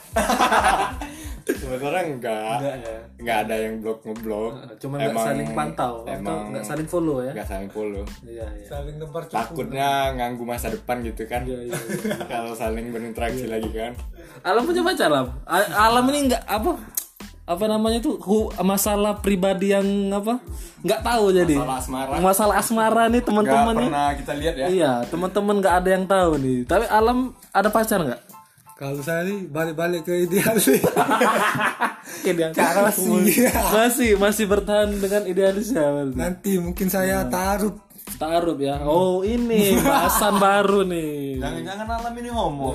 Sebenarnya enggak. Enggak ya. Nggak ada yang blok ngeblok. Cuma nggak saling pantau Emang nggak saling follow ya? nggak saling follow. Iya iya. Saling cukup. Takutnya nganggu masa depan gitu kan. Iya, iya, Kalau saling berinteraksi lagi kan. Alam punya pacar Alam. Alam ini nggak apa apa namanya tuh hu- masalah pribadi yang apa nggak tahu jadi Masalah asmara. masalah asmara nih teman-teman nih pernah kita lihat ya. iya teman-teman nggak ada yang tahu nih tapi Alam ada pacar nggak Kalau saya nih balik-balik ke idealis. Idealis. Masih. masih masih bertahan dengan idealisnya berarti. Nanti mungkin saya taruh. taruh ya oh ini bahasan baru nih Jangan-jangan alam ini homo.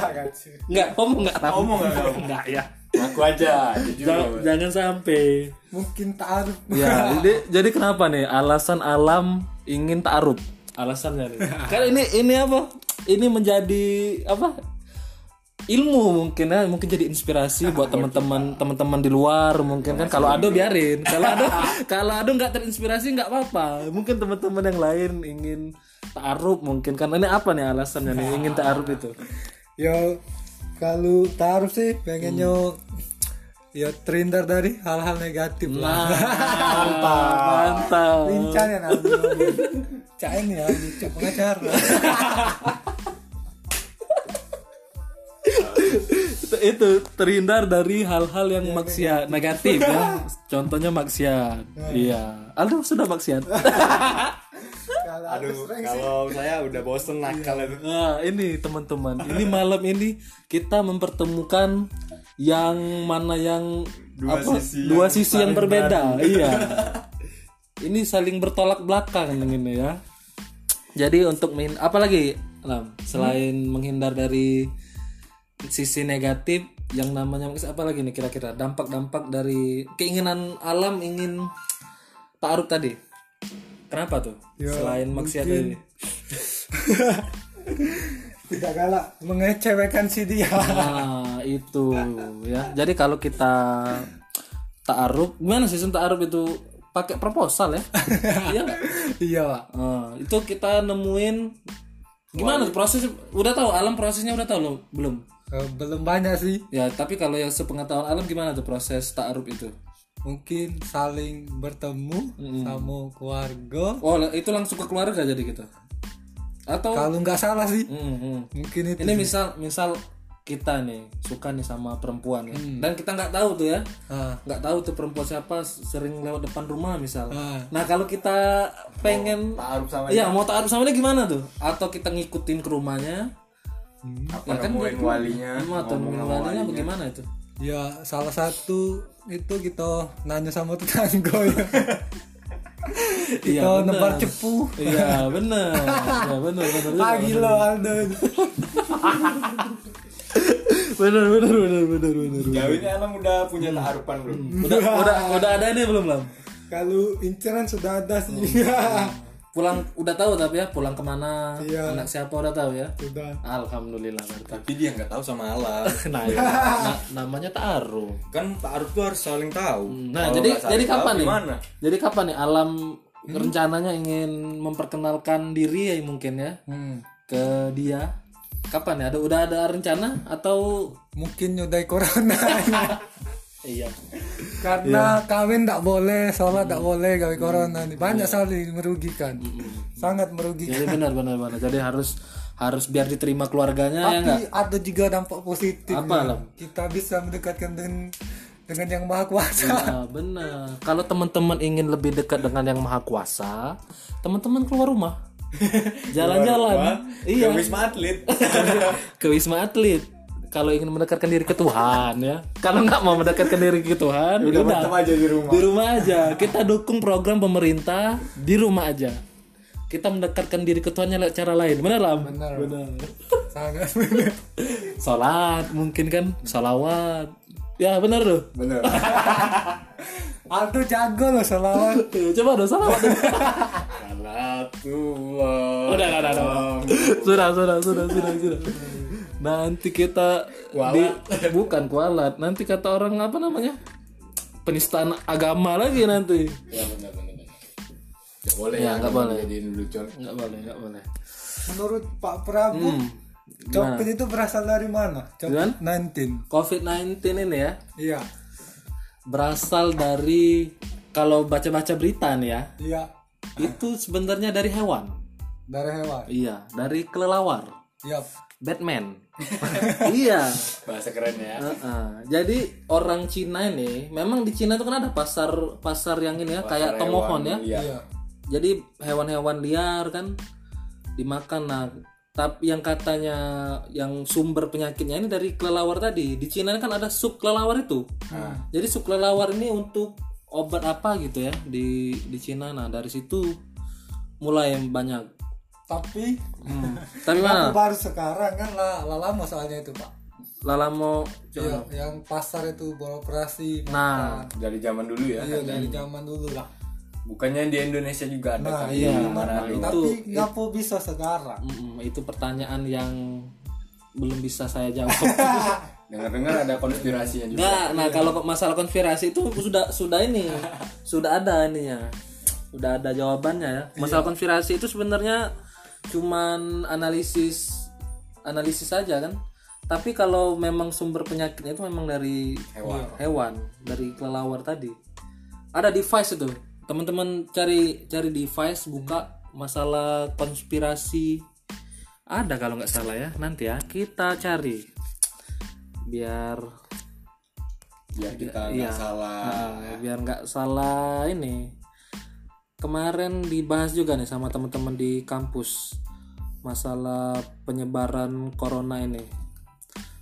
nggak ngomong nggak tahu Ngomong nggak tahu? nggak ya Aku aja, jujur. jangan, jangan sampai Mungkin taruh. Ya, jadi, jadi kenapa nih alasan alam ingin taruh? Alasannya nih. Karena ini ini apa? Ini menjadi apa? Ilmu mungkin ya, mungkin jadi inspirasi buat teman-teman teman-teman di luar mungkin kan kalau Ado biarin. Kalau Ado kalau Ado nggak terinspirasi nggak apa-apa. Mungkin teman-teman yang lain ingin taruh mungkin kan ini apa nih alasannya nih ingin taruh itu? Yo kalau taruh sih pengennya ya terhindar dari hal-hal negatif lah. Mantap, mantap. Lincah ya nanti. Cak ini ya, cak pengacara. itu, itu terhindar dari hal-hal yang maksiat negatif. ya. Contohnya maksiat. Iya. Aldo sudah maksiat Aduh, kalau saya udah bosen nakal itu. nah ini teman-teman ini malam ini kita mempertemukan yang mana yang Dua apa, sisi dua yang sisi yang berbeda iya. Ini saling bertolak belakang yang ini ya. Jadi untuk min apalagi Lam selain menghindar dari sisi negatif yang namanya apa lagi nih kira-kira dampak-dampak dari keinginan alam ingin taaruf tadi kenapa tuh? Ya, selain maksiat ini tidak galak mengecewakan si dia. nah itu ya. Jadi kalau kita taaruf gimana sistem taaruf itu pakai proposal ya? Iya iya pak. Nah, itu kita nemuin gimana tuh proses? Udah tahu alam prosesnya udah tahu lo belum? Eh, belum banyak sih. ya tapi kalau yang sepengetahuan alam gimana tuh proses taaruf itu Mungkin saling bertemu sama keluarga. oh itu langsung ke keluarga jadi gitu? Atau Kalau nggak salah sih, Hmm, hmm. mungkin itu. ini misal misal kita nih suka nih sama perempuan ya. Dan kita nggak tahu tuh ya. Ah, nggak tahu tuh perempuan siapa sering lewat depan rumah misal. Ah. nah kalau kita pengen Taruh sama iya mau taaruf sama dia gimana tuh? Atau kita ngikutin ke rumahnya? Apa nemuin walinya, atau walinya. bagaimana itu ya salah satu itu kita nanya sama tetangga ya. Iya, kita bener. nebar cepu. iya bener ya bener bener Ah gila Aldo. bener bener bener bener bener Jauh ini alam udah punya tarupan belum? udah udah udah ada ini belum lam Kalau inceran sudah ada sih. Pulang udah tahu tapi ya pulang ke mana Iya. anak siapa udah tahu ya sudah. alhamdulillah berarti Tapi dia nggak tahu sama alam. nah, ya. Na- namanya taruh kan taruh tuh harus saling tahu. Nah, Kalau jadi jadi tahu, kapan nih? Gimana? Jadi kapan nih alam rencananya ingin memperkenalkan diri ya mungkin ya Hmm. ke dia? Kapan ya? Ada udah ada rencana atau Mungkin nyodai corona. iya. Karena kawin tak boleh, sholat tak boleh gawe corona nih. Banyak sekali merugikan. Sangat merugikan. Jadi benar benar benar. Jadi harus harus biar diterima keluarganya ya enggak? Tapi ada juga dampak positif. Apa, ya. Kita bisa mendekatkan dengan dengan yang maha kuasa. Nah, benar. Kalau teman-teman ingin lebih dekat dengan yang maha kuasa, teman-teman keluar rumah. Jalan-jalan. Iya. ke Wisma Atlet. ke Wisma Atlet. Kalau ingin mendekatkan diri ke Tuhan ya. Kalau nggak mau mendekatkan diri ke Tuhan, Udah udah aja di rumah. di rumah aja. Kita dukung program pemerintah di rumah aja. Kita mendekatkan diri ke Tuhan lewat cara lain. Benar Lam? Benar. Benar. sangat benar Salat mungkin kan, salawat. Ya benar loh. Bener. Aldo jago loh selawat Tuh, Coba dong salawat. Salatullah. udah, udah, udah. Sudah, sudah, sudah, sudah, sudah. Nanti kita di, bukan kualat. Nanti kata orang apa namanya? Penistaan agama lagi nanti. Ya benar benar. Ya boleh Ya, ya, nggak boleh. Jadiin lucuan. Nggak boleh, nggak boleh. menurut Pak Prabu Copet itu berasal dari mana? Copet 19 COVID-19 ini ya Iya berasal dari kalau baca-baca berita nih ya, Iya itu sebenarnya dari hewan. Dari hewan Iya, dari kelelawar. Iya Batman. iya. Bahasa keren ya. Heeh. Jadi orang Cina ini, memang di Cina itu kan ada pasar pasar yang ini ya, kayak tomohon ya. Iya. Iya Jadi hewan-hewan liar kan dimakan. Nah, tapi yang katanya yang sumber penyakitnya ini dari kelelawar tadi. Di Cina kan ada sub kelelawar itu. Jadi sub kelelawar ini untuk obat apa gitu ya di di Cina. Nah, dari situ mulai banyak. Tapi Hmm. Tapi mana? baru sekarang kan lah, lama soalnya itu Pak Lalamo Iya yang pasar itu beroperasi Nah, Dari zaman dulu ya. Iya dari zaman dulu lah Bukannya di Indonesia juga ada Nah kan? iya Di Manado. Tapi ngapa bisa sekarang? mm, itu pertanyaan yang belum bisa saya jawab. Dengar-dengar ada konspirasinya juga. Enggak, nah kalau masalah konspirasi itu sudah sudah ini, sudah ada ininya. Sudah ada jawabannya ya. Masalah konspirasi itu sebenarnya cuman analisis analisis saja kan. Tapi kalau memang sumber penyakitnya itu memang dari Hewan. hewan, dari kelelawar tadi. Ada device itu. Teman-teman cari cari device buka masalah konspirasi ada kalau nggak salah ya nanti ya kita cari biar Biar kita nggak Iya. salah. Biar nggak salah ini kemarin dibahas juga nih sama teman-teman di kampus masalah penyebaran corona ini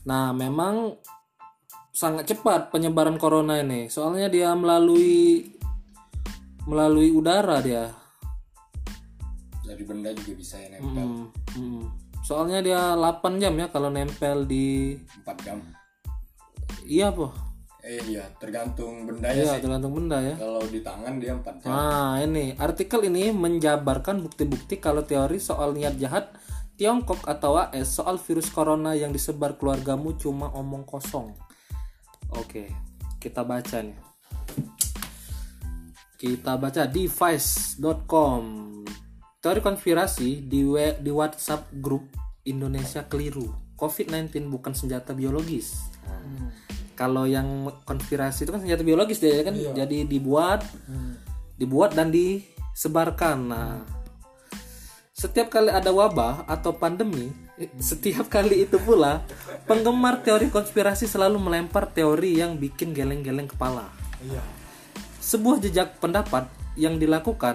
nah memang sangat cepat penyebaran corona ini soalnya dia melalui melalui udara dia Dari benda juga bisa ya nempel. Hmm, hmm. soalnya dia 8 jam ya kalau nempel di 4 jam. iya po Eh iya, tergantung bendanya iya sih. tergantung benda ya Kalau di tangan dia 4 jam. Nah, ini artikel ini menjabarkan bukti-bukti kalau teori soal niat jahat Tiongkok atau AS soal virus corona yang disebar keluargamu cuma omong kosong. Oke, kita baca nih. Kita baca device.com. Teori konspirasi di we- di WhatsApp grup Indonesia keliru. COVID-19 bukan senjata biologis. Nah, Kalau yang konspirasi itu kan senjata biologis dia kan, jadi dibuat dibuat dan disebarkan. Nah, setiap kali ada wabah atau pandemi, eh, setiap kali itu pula penggemar teori konspirasi selalu melempar teori yang bikin geleng-geleng kepala. Iya Sebuah jejak pendapat yang dilakukan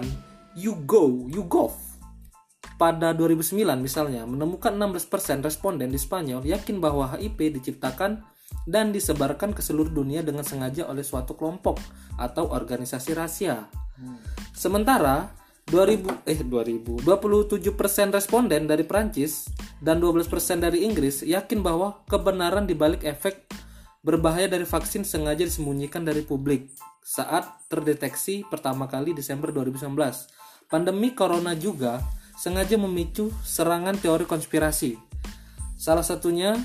YouGo, YouGov pada 2009 misalnya menemukan 16% responden di Spanyol yakin bahwa HIV diciptakan dan disebarkan ke seluruh dunia dengan sengaja oleh suatu kelompok atau organisasi rahasia. Sementara 2000 eh 2000 27% responden dari Prancis dan 12% dari Inggris yakin bahwa kebenaran di balik efek berbahaya dari vaksin sengaja disembunyikan dari publik saat terdeteksi pertama kali Desember 2019. Pandemi corona juga sengaja memicu serangan teori konspirasi. Salah satunya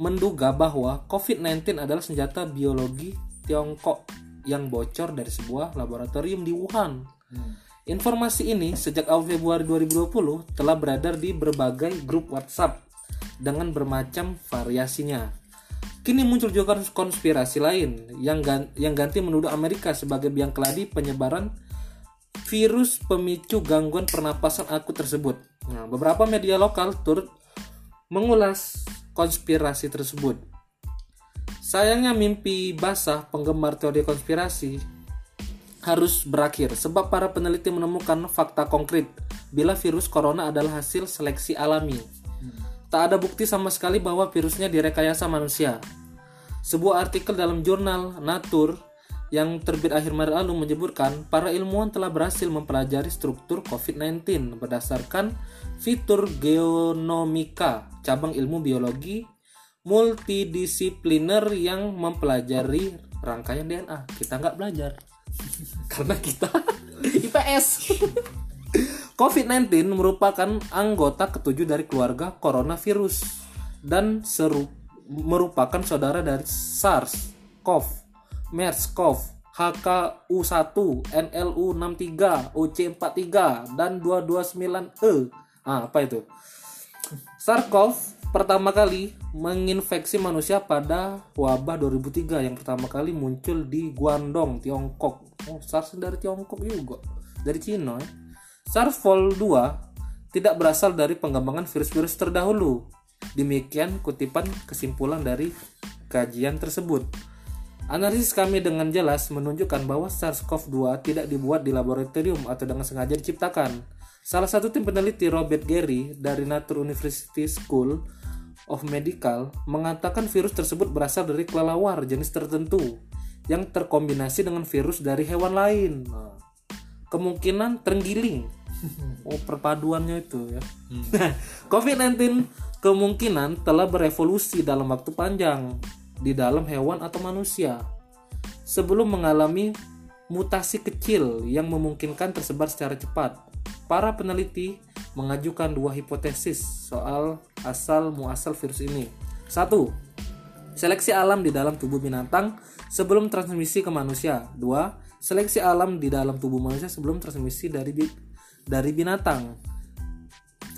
menduga bahwa COVID-19 adalah senjata biologi Tiongkok yang bocor dari sebuah laboratorium di Wuhan. Informasi ini sejak awal Februari 2020 telah beredar di berbagai grup WhatsApp dengan bermacam variasinya. Kini muncul juga konspirasi lain yang gan- yang ganti menuduh Amerika sebagai biang keladi penyebaran virus pemicu gangguan pernapasan akut tersebut. Nah, beberapa media lokal turut mengulas konspirasi tersebut. Sayangnya mimpi basah penggemar teori konspirasi harus berakhir sebab para peneliti menemukan fakta konkret bila virus corona adalah hasil seleksi alami. tak ada bukti sama sekali bahwa virusnya direkayasa manusia. Sebuah artikel dalam jurnal Nature yang terbit akhir Maret lalu menyebutkan para ilmuwan telah berhasil mempelajari struktur COVID-19 berdasarkan fitur genomika, cabang ilmu biologi multidisipliner yang mempelajari rangkaian DNA. Kita nggak belajar karena kita IPS. COVID-19 merupakan anggota ketujuh dari keluarga coronavirus dan seru merupakan saudara dari SARS, CoV, MERS-CoV, HKU1, NLU63, OC43 dan 229E. Ah, apa itu? SARS-CoV pertama kali menginfeksi manusia pada wabah 2003 yang pertama kali muncul di Guangdong, Tiongkok. Oh, SARS dari Tiongkok juga. Dari Cina ya. SARS-CoV-2 tidak berasal dari pengembangan virus-virus terdahulu. Demikian kutipan kesimpulan dari kajian tersebut. Analisis kami dengan jelas menunjukkan bahwa SARS-CoV-2 tidak dibuat di laboratorium atau dengan sengaja diciptakan. Salah satu tim peneliti Robert Gary dari Nature University School of Medical mengatakan virus tersebut berasal dari kelelawar jenis tertentu yang terkombinasi dengan virus dari hewan lain. Nah, kemungkinan terenggiling. Oh, perpaduannya itu ya. COVID-19 kemungkinan telah berevolusi dalam waktu panjang di dalam hewan atau manusia sebelum mengalami mutasi kecil yang memungkinkan tersebar secara cepat. Para peneliti mengajukan dua hipotesis soal asal muasal virus ini. Satu, seleksi alam di dalam tubuh binatang sebelum transmisi ke manusia. Dua, seleksi alam di dalam tubuh manusia sebelum transmisi dari bi- dari binatang.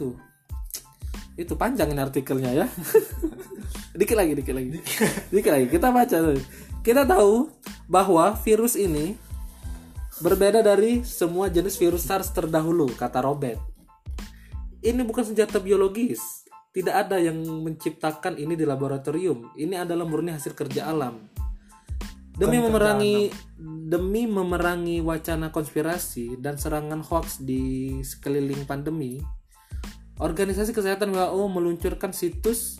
Tuh. Itu panjang ini artikelnya ya. dikit lagi, dikit lagi. dikit lagi. Kita baca. Kita tahu bahwa virus ini berbeda dari semua jenis virus SARS terdahulu, kata Robert. Ini bukan senjata biologis. Tidak ada yang menciptakan ini di laboratorium. Ini adalah murni hasil kerja alam. Demi memerangi demi memerangi wacana konspirasi dan serangan hoax di sekeliling pandemi, Organisasi Kesehatan WHO meluncurkan situs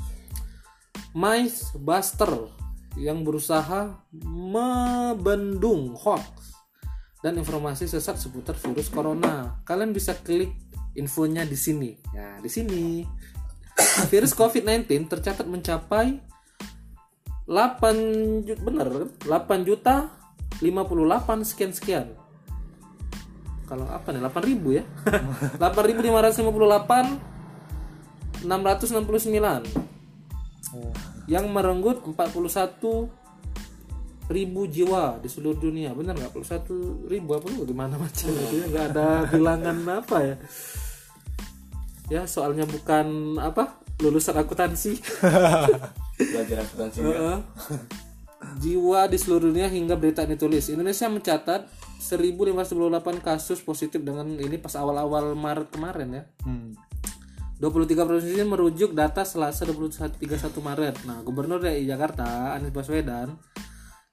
MythBuster yang berusaha membendung hoax dan informasi sesat seputar virus corona. Kalian bisa klik infonya di sini. Ya, di sini. Virus COVID-19 tercatat mencapai 8 juta bener kan? 8 juta 58 sekian sekian. Kalau apa nih 8000 ya? 8558 669 yang merenggut 41 ribu jiwa di seluruh dunia. Benar nggak? 41 ribu apa lu? Di mana macam itu ya nggak ada bilangan apa ya? Ya soalnya bukan apa? Lulusan akuntansi. Belajar akuntansi? Heeh. jiwa di seluruh dunia hingga berita ini tulis Indonesia mencatat 1528 kasus positif dengan ini pas awal-awal Maret kemarin ya. Hmm. 23 provinsi ini merujuk data Selasa 21 31 Maret. Nah, Gubernur DKI Jakarta Anies Baswedan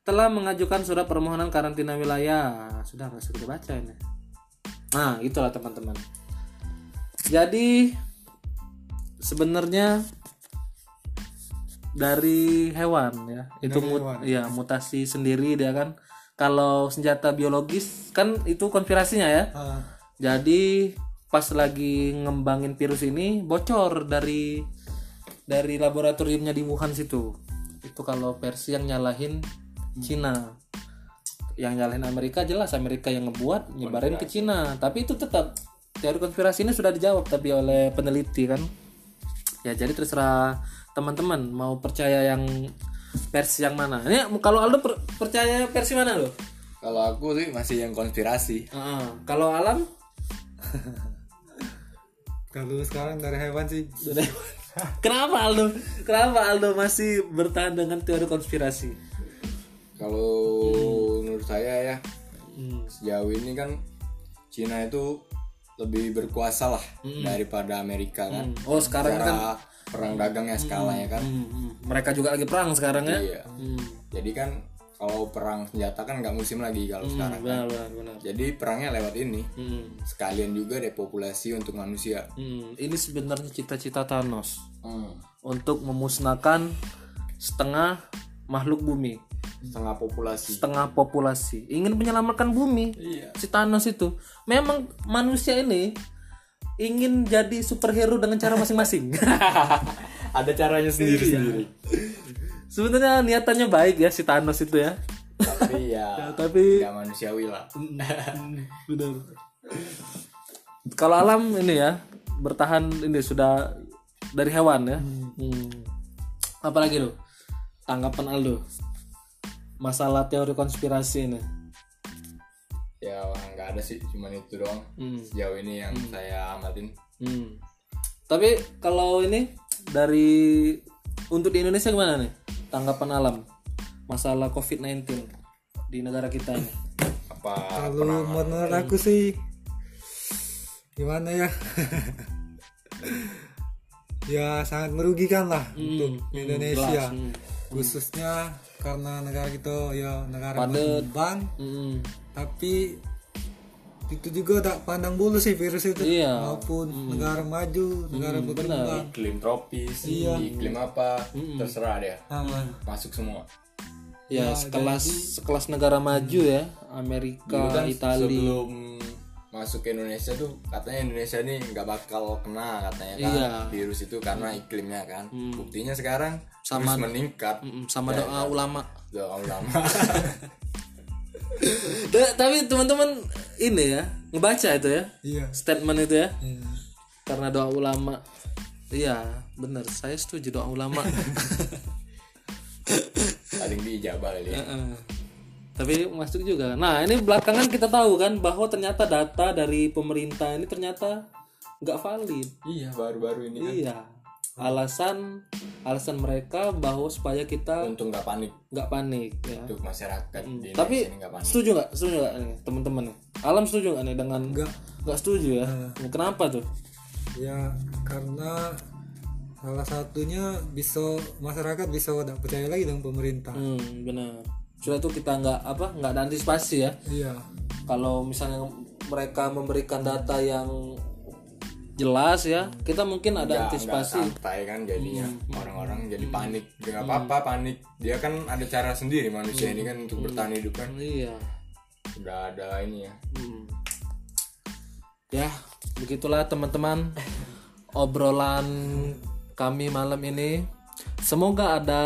telah mengajukan surat permohonan karantina wilayah. Sudah nggak kita baca ini. Nah, itulah teman-teman. Jadi sebenarnya dari hewan ya. Itu Dari mut- hewan. ya mutasi sendiri dia kan. Kalau senjata biologis kan itu konspirasinya ya. Ah, Jadi pas lagi ngembangin virus ini bocor dari dari laboratoriumnya di Wuhan situ. Itu kalau versi yang nyalahin Cina. Yang nyalahin Amerika jelas Amerika yang ngebuat nyebarin ke Cina. Tapi itu tetap teori konspirasi ini sudah dijawab tapi oleh peneliti kan. Ya jadi terserah teman-teman mau percaya yang versi yang mana. Ini kalau Aldo per- percaya versi mana lo? Kalau aku sih masih yang konspirasi. Heeh. kalau Alam kalau sekarang dari hewan sih Sudah. Kenapa Aldo? Kenapa Aldo masih bertahan dengan teori konspirasi? Kalau menurut saya ya Hmm. sejauh ini kan Cina itu lebih berkuasa lah daripada Amerika kan. Oh sekarang kan Cara perang dagangnya skalanya kan. Hmm, hmm. mereka juga lagi perang sekarang ya? Iya. Hmm. Jadi kan kalau perang senjata kan nggak musim lagi kalau sekarang. Benar, benar, benar. Jadi perangnya lewat ini. Hmm. Sekalian juga depopulasi untuk manusia. Hmm. Ini sebenarnya cita-cita Thanos. Hmm. untuk memusnahkan setengah makhluk bumi, setengah populasi setengah populasi. Ingin menyelamatkan bumi. iya Si Thanos itu. Memang manusia ini ingin jadi superhero dengan cara masing-masing. ada caranya sendiri sendiri Sebenarnya niatannya baik ya si Thanos itu ya. tapi ya Tapi nggak manusiawi lah benar. Kalau alam ini ya bertahan ini sudah dari hewan ya. Hmm. Apalagi lo? Tanggapan Aldo masalah teori konspirasi ini. ya nggak ada sih cuman itu doang Hmm. sejauh ini yang saya amatin Hmm. Tapi kalau ini dari untuk di Indonesia gimana nih tanggapan alam masalah COVID-19 di negara kita ini? apa kalau menurut aku sih gimana ya ya sangat merugikan lah untuk Indonesia hmm. khususnya karena negara kita ya negara berkembang Hmm. tapi itu juga tak pandang bulu sih virus itu. Iya. maupun negara maju negara berkembang. iklim tropis iklim apa terserah dia. Aman. Masuk semua. Ya, sekelas sekelas negara maju ya, Amerika, kan Italia. sebelum masuk ke Indonesia tuh katanya Indonesia ini nggak bakal kena katanya kan Iya. virus itu karena iklimnya kan. Buktinya sekarang Sama- terus meningkat. Mm, sama doa ulama. doa ulama Tapi teman-teman ini ya, ngebaca itu ya, iya statement itu ya. Hmm. Karena doa ulama. Iya, benar. Saya setuju doa ulama. paling diijabah kali ya Heeh. Tapi masuk juga. Nah, ini belakangan kita tahu kan bahwa ternyata data dari pemerintah ini ternyata nggak valid. iya baru-baru ini kan Iya. Alasan alasan mereka bahwa supaya kita untuk nggak panik nggak panik ya. untuk masyarakat di Indonesia Tapi ini nggak panik setuju nggak? Setuju nggak nih teman-teman nih? Alam setuju nggak nih dengan enggak nggak setuju ya? Kenapa tuh? ya karena salah satunya bisa masyarakat bisa tidak percaya lagi dengan pemerintah Hmm, benar. Sudah tuh kita nggak apa nggak ada antisipasi ya. iya Kalau misalnya mereka memberikan data yang jelas ya, kita mungkin ada nggak antisipasi. santai kan jadinya Hmm. orang-orang jadi panik nggak apa-apa panik dia kan ada cara sendiri manusia ini kan untuk bertahan hidup kan Iya. udah ada ini ya Hmm. Ya, begitulah teman-teman obrolan kami malam ini. Semoga ada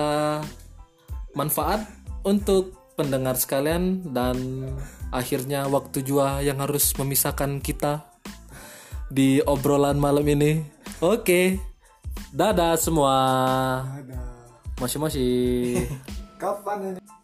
manfaat untuk pendengar sekalian dan akhirnya waktu jua yang harus memisahkan kita di obrolan malam ini. Oke. Dadah semua. moshi. kapan ini